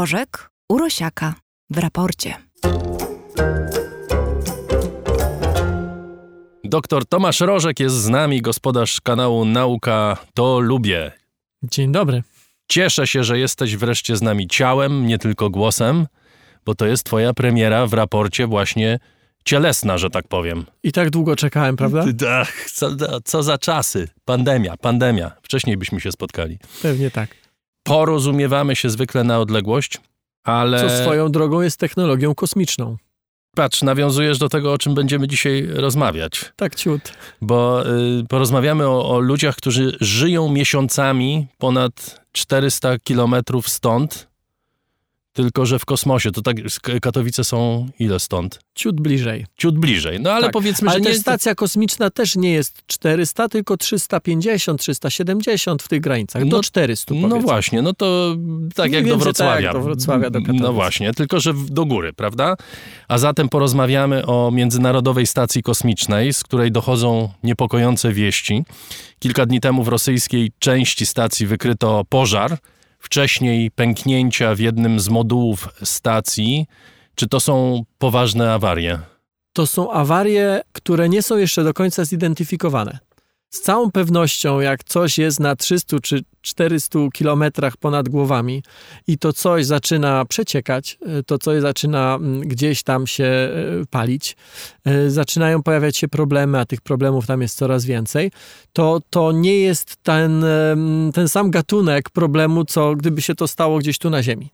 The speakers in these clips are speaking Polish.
Rożek u Rosiaka w raporcie. Doktor Tomasz Rożek jest z nami, gospodarz kanału Nauka to Lubię. Dzień dobry. Cieszę się, że jesteś wreszcie z nami ciałem, nie tylko głosem, bo to jest twoja premiera w raporcie właśnie cielesna, że tak powiem. I tak długo czekałem, prawda? Ach, co, co za czasy. Pandemia, pandemia. Wcześniej byśmy się spotkali. Pewnie tak. Porozumiewamy się zwykle na odległość, ale... Co swoją drogą jest technologią kosmiczną. Patrz, nawiązujesz do tego, o czym będziemy dzisiaj rozmawiać. Tak ciut. Bo y, porozmawiamy o, o ludziach, którzy żyją miesiącami ponad 400 kilometrów stąd, tylko że w kosmosie. To tak, Katowice są ile stąd? Ciut bliżej. Ciut bliżej. No ale tak. powiedzmy, ale że nie... stacja kosmiczna też nie jest 400, tylko 350, 370 w tych granicach. Do No- 400 No powiedzmy. właśnie, no to tak jak do więcej Wrocławia. tak do Wrocławia, do Katowic. No właśnie, tylko że do góry, prawda? A zatem porozmawiamy o Międzynarodowej Stacji Kosmicznej, z której dochodzą niepokojące wieści. Kilka dni temu w rosyjskiej części stacji wykryto pożar, wcześniej pęknięcia w jednym z modułów stacji. Czy to są poważne awarie? To są awarie, które nie są jeszcze do końca zidentyfikowane. Z całą pewnością, jak coś jest na 300 czy 400 kilometrach ponad głowami i to coś zaczyna przeciekać, y, to coś zaczyna mm, gdzieś tam się y, palić, y, zaczynają pojawiać się problemy, a tych problemów tam jest coraz więcej, to, to nie jest ten, ten sam gatunek problemu, co gdyby się to stało gdzieś tu na Ziemi.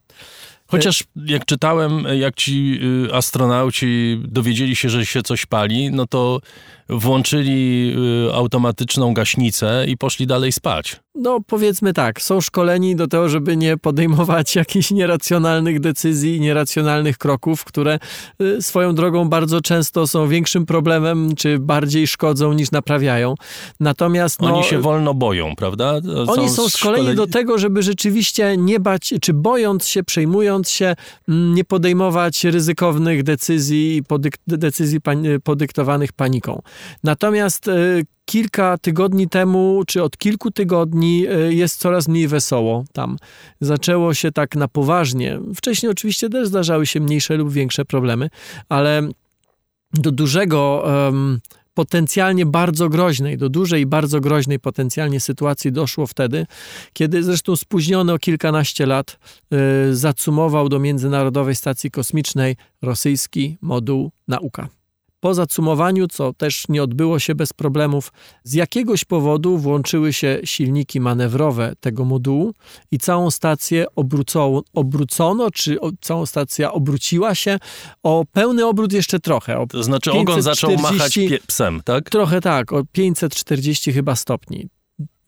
Chociaż jak czytałem, jak ci y, astronauci dowiedzieli się, że się coś pali, no to włączyli y, automatyczną gaśnicę i poszli dalej spać. No, powiedzmy tak, są szkoleni do tego, żeby nie podejmować jakichś nieracjonalnych decyzji, nieracjonalnych kroków, które y, swoją drogą bardzo często są większym problemem, czy bardziej szkodzą niż naprawiają. Natomiast no, Oni się wolno boją, prawda? To oni są szkoleni do tego, żeby rzeczywiście nie bać, czy bojąc się, przejmując się, mm, nie podejmować ryzykownych decyzji, podyk- decyzji pani- podyktowanych paniką. Natomiast y, kilka tygodni temu, czy od kilku tygodni y, jest coraz mniej wesoło tam. Zaczęło się tak na poważnie. Wcześniej oczywiście też zdarzały się mniejsze lub większe problemy, ale do dużego em, potencjalnie bardzo groźnej, do dużej bardzo groźnej potencjalnie sytuacji doszło wtedy, kiedy zresztą spóźniony o kilkanaście lat y, zacumował do Międzynarodowej Stacji Kosmicznej rosyjski moduł Nauka. Po zacumowaniu, co też nie odbyło się bez problemów, z jakiegoś powodu włączyły się silniki manewrowe tego modułu i całą stację obrócono, obrócono czy o, całą stacja obróciła się o pełny obrót jeszcze trochę. To znaczy ogon zaczął 540 machać pie- psem, tak? Trochę tak, o 540 chyba stopni.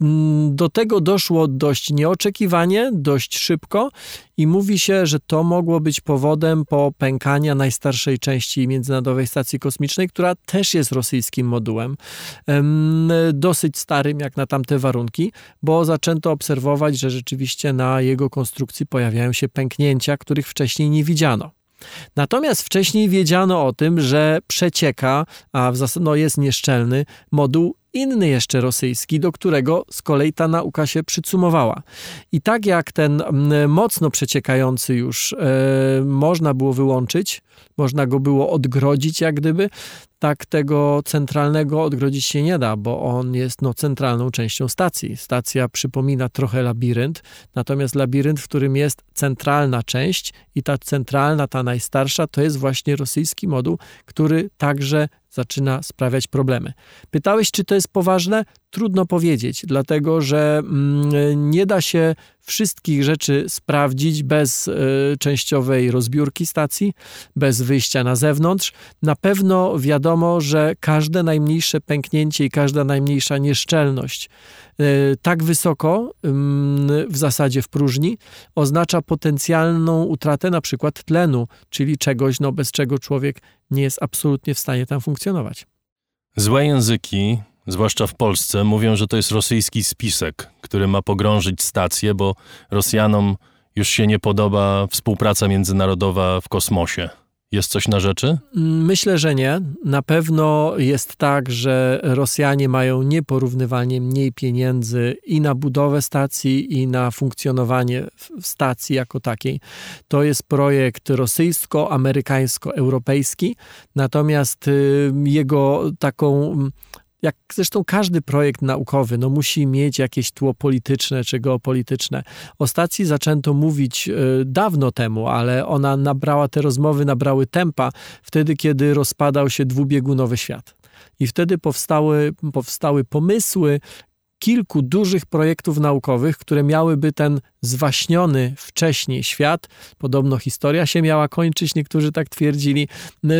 Mm, Do tego doszło dość nieoczekiwanie, dość szybko i mówi się, że to mogło być powodem popękania najstarszej części Międzynarodowej Stacji Kosmicznej, która też jest rosyjskim modułem, em, dosyć starym jak na tamte warunki, bo zaczęto obserwować, że rzeczywiście na jego konstrukcji pojawiają się pęknięcia, których wcześniej nie widziano. Natomiast wcześniej wiedziano o tym, że przecieka, a w zasadzie no, jest nieszczelny moduł inny jeszcze rosyjski, do którego z kolei ta nauka się przycumowała. I tak jak ten mm, mocno przeciekający już e, można było wyłączyć, można go było odgrodzić jak gdyby, tak tego centralnego odgrodzić się nie da, bo on jest no, centralną częścią stacji. Stacja przypomina trochę labirynt, natomiast labirynt, w którym jest centralna część i ta centralna, ta najstarsza, to jest właśnie rosyjski moduł, który także zaczyna sprawiać problemy. Pytałeś, czy to jest poważne? Trudno powiedzieć, dlatego że mm, nie da się wszystkich rzeczy sprawdzić bez y, częściowej rozbiórki stacji, bez wyjścia na zewnątrz. Na pewno wiadomo, że każde najmniejsze pęknięcie i każda najmniejsza nieszczelność y, tak wysoko ym, w zasadzie w próżni oznacza potencjalną utratę na przykład tlenu, czyli czegoś, no, bez czego człowiek nie jest absolutnie w stanie tam funkcjonować. Złe języki, zwłaszcza w Polsce, mówią, że to jest rosyjski spisek, który ma pogrążyć stację, bo Rosjanom już się nie podoba współpraca międzynarodowa w kosmosie. Jest coś na rzeczy? Myślę, że nie. Na pewno jest tak, że Rosjanie mają nieporównywalnie mniej pieniędzy i na budowę stacji, i na funkcjonowanie stacji jako takiej. To jest projekt rosyjsko-amerykańsko-europejski, natomiast y, jego taką jak zresztą każdy projekt naukowy, no musi mieć jakieś tło polityczne czy geopolityczne. O stacji zaczęto mówić y, dawno temu, ale ona nabrała, te rozmowy nabrały tempa wtedy, kiedy rozpadał się dwubiegunowy świat. I wtedy powstały, powstały pomysły, kilku dużych projektów naukowych, które miałyby ten zwaśniony wcześniej świat, podobno historia się miała kończyć, niektórzy tak twierdzili,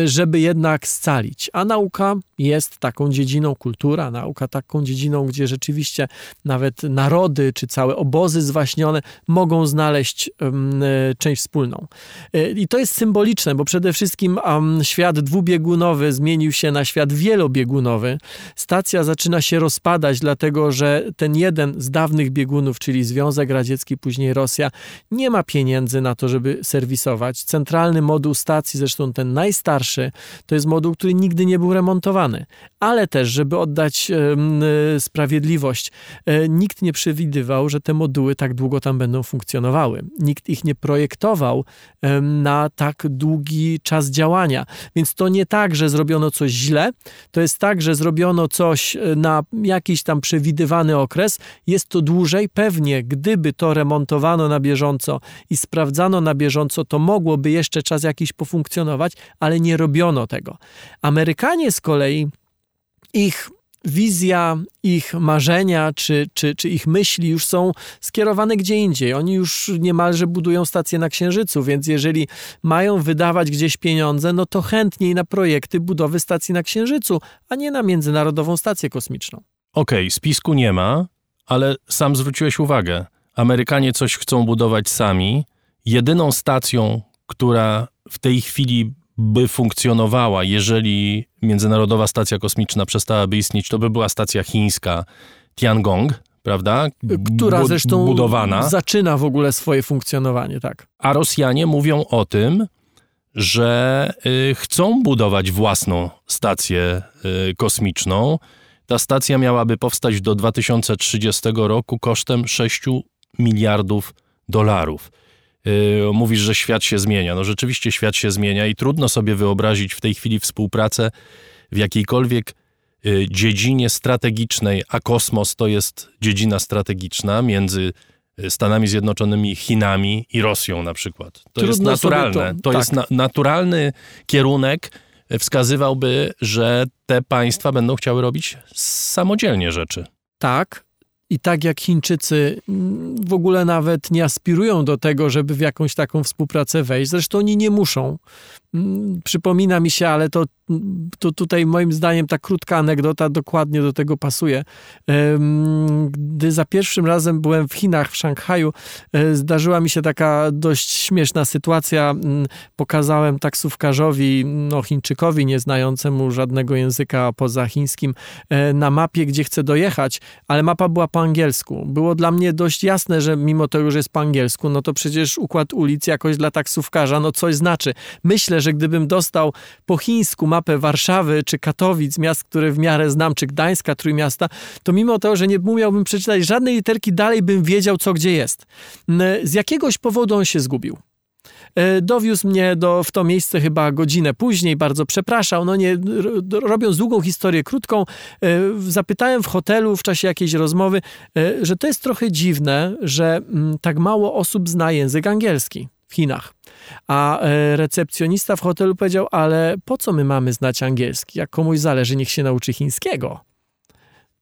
żeby jednak scalić. A nauka jest taką dziedziną, kultura, nauka taką dziedziną, gdzie rzeczywiście nawet narody czy całe obozy zwaśnione mogą znaleźć um, część wspólną. E, I to jest symboliczne, bo przede wszystkim um, świat dwubiegunowy zmienił się na świat wielobiegunowy. Stacja zaczyna się rozpadać, dlatego że ten jeden z dawnych biegunów, czyli Związek Radziecki, później Rosja, nie ma pieniędzy na to, żeby serwisować. Centralny moduł stacji, zresztą ten najstarszy, to jest moduł, który nigdy nie był remontowany. Ale też, żeby oddać e, sprawiedliwość, e, nikt nie przewidywał, że te moduły tak długo tam będą funkcjonowały. Nikt ich nie projektował e, na tak długi czas działania. Więc to nie tak, że zrobiono coś źle, to jest tak, że zrobiono coś e, na jakiś tam przewidywany okres. Jest to dłużej. Pewnie, gdyby to remontowano na bieżąco i sprawdzano na bieżąco, to mogłoby jeszcze czas jakiś pofunkcjonować, ale nie robiono tego. Amerykanie z kolei ich wizja, ich marzenia czy, czy, czy ich myśli już są skierowane gdzie indziej. Oni już niemalże budują stację na Księżycu, więc jeżeli mają wydawać gdzieś pieniądze, no to chętniej na projekty budowy stacji na Księżycu, a nie na Międzynarodową Stację Kosmiczną. Okej, okay, spisku nie ma, ale sam zwróciłeś uwagę. Amerykanie coś chcą budować sami. Jedyną stacją, która w tej chwili by funkcjonowała, jeżeli Międzynarodowa Stacja Kosmiczna przestałaby istnieć, to by była stacja chińska Tiangong, prawda? Która zresztą budowana. zaczyna w ogóle swoje funkcjonowanie, tak. A Rosjanie mówią o tym, że y, chcą budować własną stację y, kosmiczną. Ta stacja miałaby powstać do 2030 roku kosztem 6 miliardów dolarów. Yy, mówisz, że świat się zmienia. No rzeczywiście świat się zmienia i trudno sobie wyobrazić w tej chwili współpracę w jakiejkolwiek yy, dziedzinie strategicznej, a kosmos to jest dziedzina strategiczna między yy, Stanami Zjednoczonymi, Chinami i Rosją na przykład. To Trudno jest naturalne. To, to tak. jest na, naturalny kierunek, wskazywałby, że te państwa będą chciały robić samodzielnie rzeczy. Tak, i tak jak Chińczycy mm, w ogóle nawet nie aspirują do tego, żeby w jakąś taką współpracę wejść, zresztą oni nie muszą. Mm, przypomina mi się, ale to, to tutaj moim zdaniem ta krótka anegdota dokładnie do tego pasuje. Gdy za pierwszym razem byłem w Chinach, w Szanghaju, e, zdarzyła mi się taka dość śmieszna sytuacja. Mm, pokazałem taksówkarzowi, no Chińczykowi, nieznającemu żadnego języka poza chińskim, e, na mapie, gdzie chcę dojechać, ale mapa była po angielsku. Było dla mnie dość jasne, że mimo tego, że jest po angielsku, no to przecież układ ulic jakoś dla taksówkarza, no coś znaczy. Myślę, że gdybym dostał po chińsku mapę Warszawy czy Katowic, miast, które w miarę znam, czy Gdańska, Trójmiasta, to mimo to, że nie umiałbym przeczytać żadnej literki, dalej bym wiedział, co gdzie jest. Z jakiegoś powodu on się zgubił. E, dowiózł mnie do, w to miejsce chyba godzinę później, bardzo przepraszał. No nie, robiąc długą historię krótką, e, zapytałem w hotelu w czasie jakiejś rozmowy, e, że to jest trochę dziwne, że mm, tak mało osób zna język angielski w Chinach. A e, recepcjonista w hotelu powiedział, ale po co my mamy znać angielski? Jak komuś zależy, niech się nauczy chińskiego.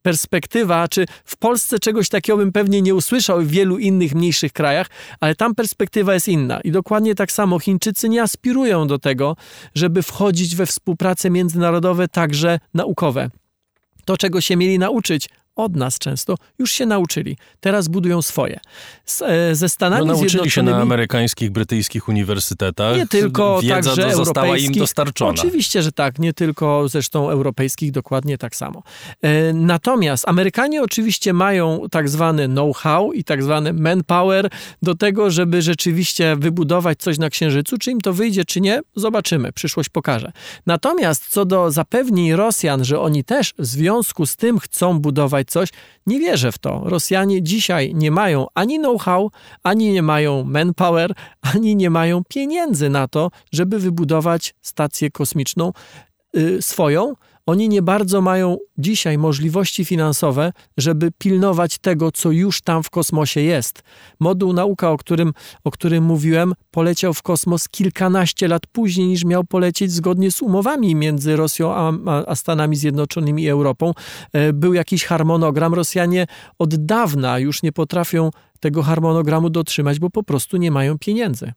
Perspektywa, czy w Polsce czegoś takiego bym pewnie nie usłyszał w wielu innych mniejszych krajach, ale tam perspektywa jest inna. I dokładnie tak samo Chińczycy nie aspirują do tego, żeby wchodzić we współprace międzynarodowe, także naukowe. To, czego się mieli nauczyć od nas często, już się nauczyli. Teraz budują swoje. Z, e, ze Stanami no, nauczyli Zjednoczonymi... się na amerykańskich, brytyjskich uniwersytetach. Nie tylko Wiedza także została im dostarczona. Oczywiście, że tak. Nie tylko zresztą europejskich, dokładnie tak samo. E, natomiast Amerykanie oczywiście mają tak zwany know-how i tak zwany manpower do tego, żeby rzeczywiście wybudować coś na Księżycu. Czy im to wyjdzie, czy nie, zobaczymy. Przyszłość pokaże. Natomiast co do zapewnień Rosjan, że oni też w związku z tym chcą budować coś, nie wierzę w to. Rosjanie dzisiaj nie mają ani know-how, ani nie mają manpower, ani nie mają pieniędzy na to, żeby wybudować stację kosmiczną y, swoją. Oni nie bardzo mają dzisiaj możliwości finansowe, żeby pilnować tego, co już tam w kosmosie jest. Moduł nauka, o którym, o którym mówiłem, poleciał w kosmos kilkanaście lat później niż miał polecieć zgodnie z umowami między Rosją a, a Stanami Zjednoczonymi i Europą. E, był jakiś harmonogram. Rosjanie od dawna już nie potrafią tego harmonogramu dotrzymać, bo po prostu nie mają pieniędzy.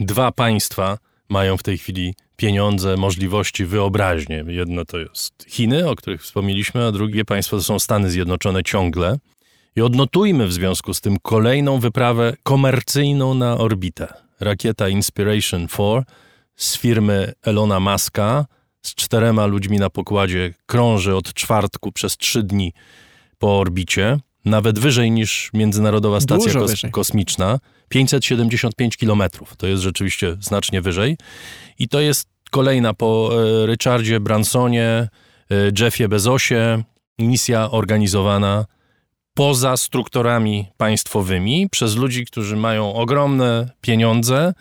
Dwa państwa mają w tej chwili pieniądze, możliwości, wyobraźnię. Jedno to jest Chiny, o których wspomnieliśmy, a drugie państwo to są Stany Zjednoczone ciągle. I odnotujmy w związku z tym kolejną wyprawę komercyjną na orbitę. Rakieta Inspiration 4 z firmy Elona Muska z czterema ludźmi na pokładzie krąży od czwartku przez trzy dni po orbicie, nawet wyżej niż Międzynarodowa Stacja kos Kosmiczna. 575 kilometrów. To jest rzeczywiście znacznie wyżej. I to jest kolejna po e, Richardzie Bransonie, e, Jeffie Bezosie, misja organizowana poza strukturami państwowymi przez ludzi, którzy mają ogromne pieniądze.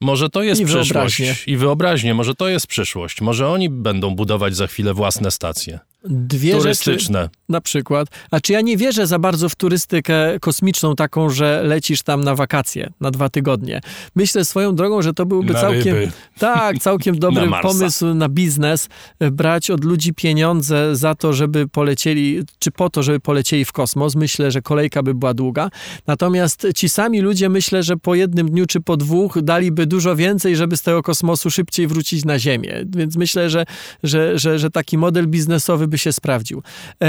Może to jest I przyszłość wyobraźnię. i wyobraźnie, może to jest przyszłość. Może oni będą budować za chwilę własne stacje Dwie turystyczne. Rzeczy, na przykład. A czy ja nie wierzę za bardzo w turystykę kosmiczną, taką, że lecisz tam na wakacje na dwa tygodnie. Myślę swoją drogą, że to byłby Na całkiem. ryby. Tak, całkiem dobry Na pomysł na biznes. e, Brać od ludzi pieniądze za to, żeby polecieli, czy po to, żeby polecieli w kosmos. Myślę, że kolejka by była długa. Natomiast ci sami ludzie, myślę, że po jednym dniu czy po dwóch daliby dużo więcej, żeby z tego kosmosu szybciej wrócić na Ziemię. Więc myślę, że, że, że, że taki model biznesowy by się sprawdził. E,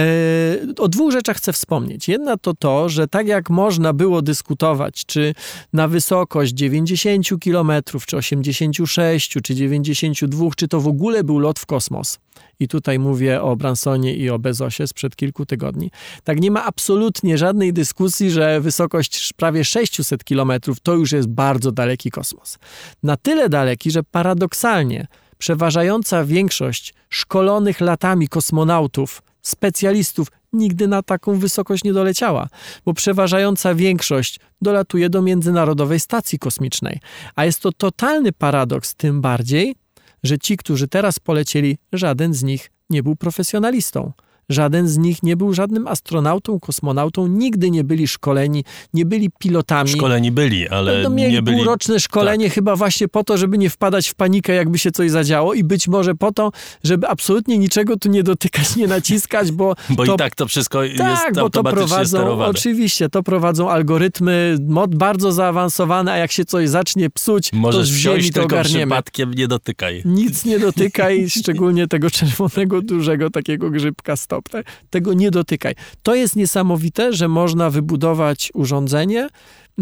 o dwóch rzeczach chcę wspomnieć. Jedna to to, że tak jak można było dyskutować, czy na wysokość 90 km, czy 86, czy 92, czy to w ogóle był lot w kosmos. I tutaj mówię o Bransonie i o Bezosie sprzed kilku tygodni. Tak nie ma absolutnie żadnej dyskusji, że wysokość prawie 600 km to już jest bardzo daleki kosmos. Na tyle daleki, że paradoksalnie przeważająca większość szkolonych latami kosmonautów, specjalistów nigdy na taką wysokość nie doleciała, bo przeważająca większość dolatuje do Międzynarodowej Stacji Kosmicznej. A jest to totalny paradoks, tym bardziej, że ci, którzy teraz polecieli, żaden z nich nie był profesjonalistą. Żaden z nich nie był żadnym astronautą, kosmonautą, nigdy nie byli szkoleni, nie byli pilotami. Szkoleni byli, ale no, mieli nie byli... półroczne szkolenie chyba właśnie po to, żeby nie wpadać w panikę, jakby się coś zadziało i być może po to, żeby absolutnie niczego tu nie dotykać, nie naciskać, bo Bo to i tak to wszystko tak, jest bo to prowadzą, sterowane. oczywiście, to prowadzą algorytmy mod bardzo zaawansowane, a jak się coś zacznie psuć, to Możesz z wsiąść, ziemi to ogarniemy. przypadkiem nie dotykaj. Nic nie dotykaj, szczególnie tego czerwonego, dużego takiego grzybka stop. Tak? Tego nie dotykaj. To jest niesamowite, że można wybudować urządzenie,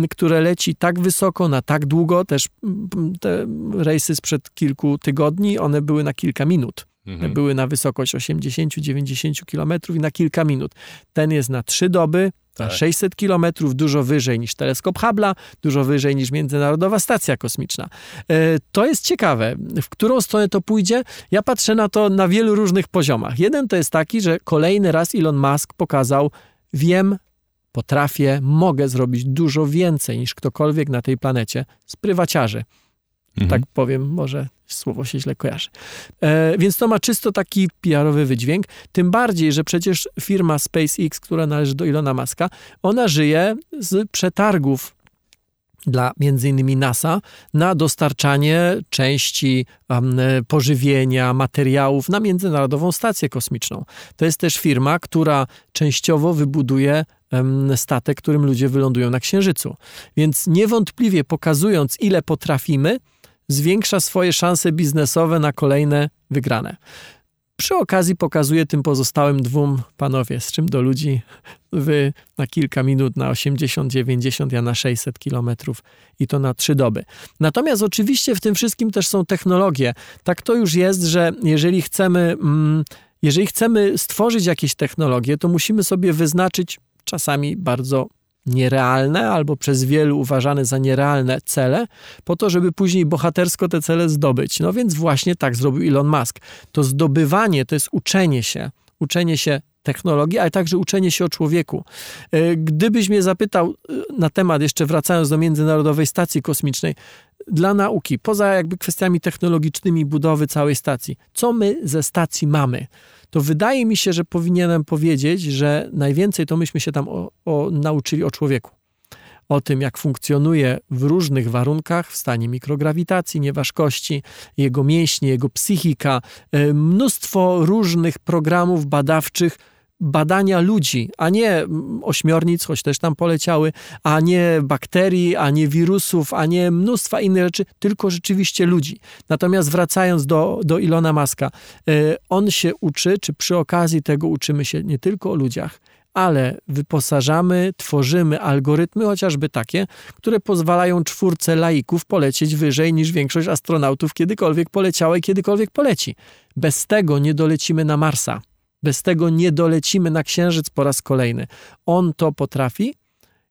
które leci tak wysoko, na tak długo. Też te rejsy sprzed kilku tygodni, one były na kilka minut. Mhm. Były na wysokość 80-90 km i na kilka minut. Ten jest na trzy doby, na Tak. 600 km, dużo wyżej niż teleskop Hubble'a, dużo wyżej niż Międzynarodowa Stacja Kosmiczna. E, To jest ciekawe, w którą stronę to pójdzie. Ja patrzę na to na wielu różnych poziomach. Jeden to jest taki, że kolejny raz Elon Musk pokazał, wiem, potrafię, mogę zrobić dużo więcej niż ktokolwiek na tej planecie z prywaciarzy Mhm. tak powiem, może słowo się źle kojarzy. E, więc to ma czysto taki PR-owy wydźwięk, tym bardziej, że przecież firma SpaceX, która należy do Ilona Maska, ona żyje z przetargów dla między innymi NASA na dostarczanie części um, pożywienia, materiałów na Międzynarodową Stację Kosmiczną. To jest też firma, która częściowo wybuduje em, statek, którym ludzie wylądują na Księżycu. Więc niewątpliwie pokazując, ile potrafimy, zwiększa swoje szanse biznesowe na kolejne wygrane. Przy okazji pokazuję tym pozostałym dwóm panowie, z czym do ludzi wy na kilka minut, na 80, 90, ja na 600 kilometrów i to na trzy doby. Natomiast oczywiście w tym wszystkim też są technologie. Tak to już jest, że jeżeli chcemy, mm, jeżeli chcemy stworzyć jakieś technologie, to musimy sobie wyznaczyć czasami bardzo nierealne albo przez wielu uważane za nierealne cele, po to, żeby później bohatersko te cele zdobyć. No więc właśnie tak zrobił Elon Musk. To zdobywanie to jest uczenie się, uczenie się technologii, ale także uczenie się o człowieku. E, gdybyś mnie zapytał e, na temat, jeszcze wracając do Międzynarodowej Stacji Kosmicznej, dla nauki, poza jakby kwestiami technologicznymi budowy całej stacji, co my ze stacji mamy? To wydaje mi się, że powinienem powiedzieć, że najwięcej to myśmy się tam o, o, nauczyli o człowieku. O tym, jak funkcjonuje w różnych warunkach, w stanie mikrograwitacji, nieważkości, jego mięśnie, jego psychika, e, mnóstwo różnych programów badawczych, badania ludzi, a nie ośmiornic, choć też tam poleciały, a nie bakterii, a nie wirusów, a nie mnóstwa innych rzeczy, tylko rzeczywiście ludzi. Natomiast wracając do, do Ilona Maska, e, on się uczy, czy przy okazji tego uczymy się nie tylko o ludziach, ale wyposażamy, tworzymy algorytmy, chociażby takie, które pozwalają czwórce laików polecieć wyżej niż większość astronautów kiedykolwiek poleciała i kiedykolwiek poleci. Bez tego nie dolecimy na Marsa. Bez tego nie dolecimy na Księżyc po raz kolejny. On to potrafi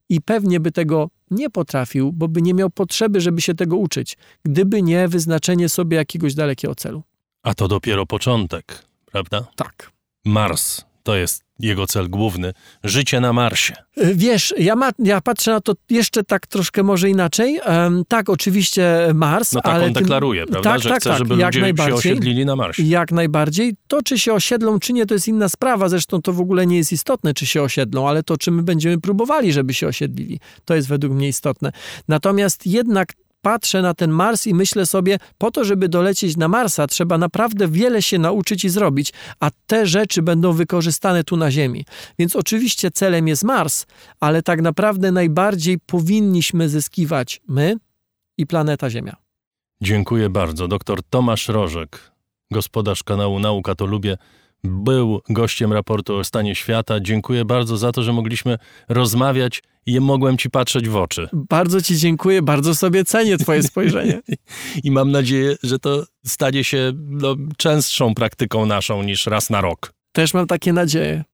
i pewnie by tego nie potrafił, bo by nie miał potrzeby, żeby się tego uczyć, gdyby nie wyznaczenie sobie jakiegoś dalekiego celu. A to dopiero początek, prawda? Tak. Mars to jest jego cel główny życie na Marsie. Wiesz, ja, ma, ja patrzę na to jeszcze tak troszkę może inaczej. Um, tak, oczywiście Mars. No tak ale on deklaruje, tym, prawda, tak, że tak, chce, tak, żeby jak ludzie się osiedlili na Marsie. Jak najbardziej. To, czy się osiedlą, czy nie, to jest inna sprawa. Zresztą to w ogóle nie jest istotne, czy się osiedlą, ale to, czy my będziemy próbowali, żeby się osiedlili, to jest według mnie istotne. Natomiast jednak patrzę na ten Mars i myślę sobie, po to, żeby dolecieć na Marsa, trzeba naprawdę wiele się nauczyć i zrobić, a te rzeczy będą wykorzystane tu na Ziemi. Więc oczywiście celem jest Mars, ale tak naprawdę najbardziej powinniśmy zyskiwać my i planeta Ziemia. Dziękuję bardzo. Doktor Tomasz Rożek, gospodarz kanału Nauka to Lubię, był gościem raportu o stanie świata. Dziękuję bardzo za to, że mogliśmy rozmawiać i mogłem ci patrzeć w oczy. Bardzo ci dziękuję, bardzo sobie cenię twoje spojrzenie. I mam nadzieję, że to stanie się no, częstszą praktyką naszą niż raz na rok. Też mam takie nadzieje.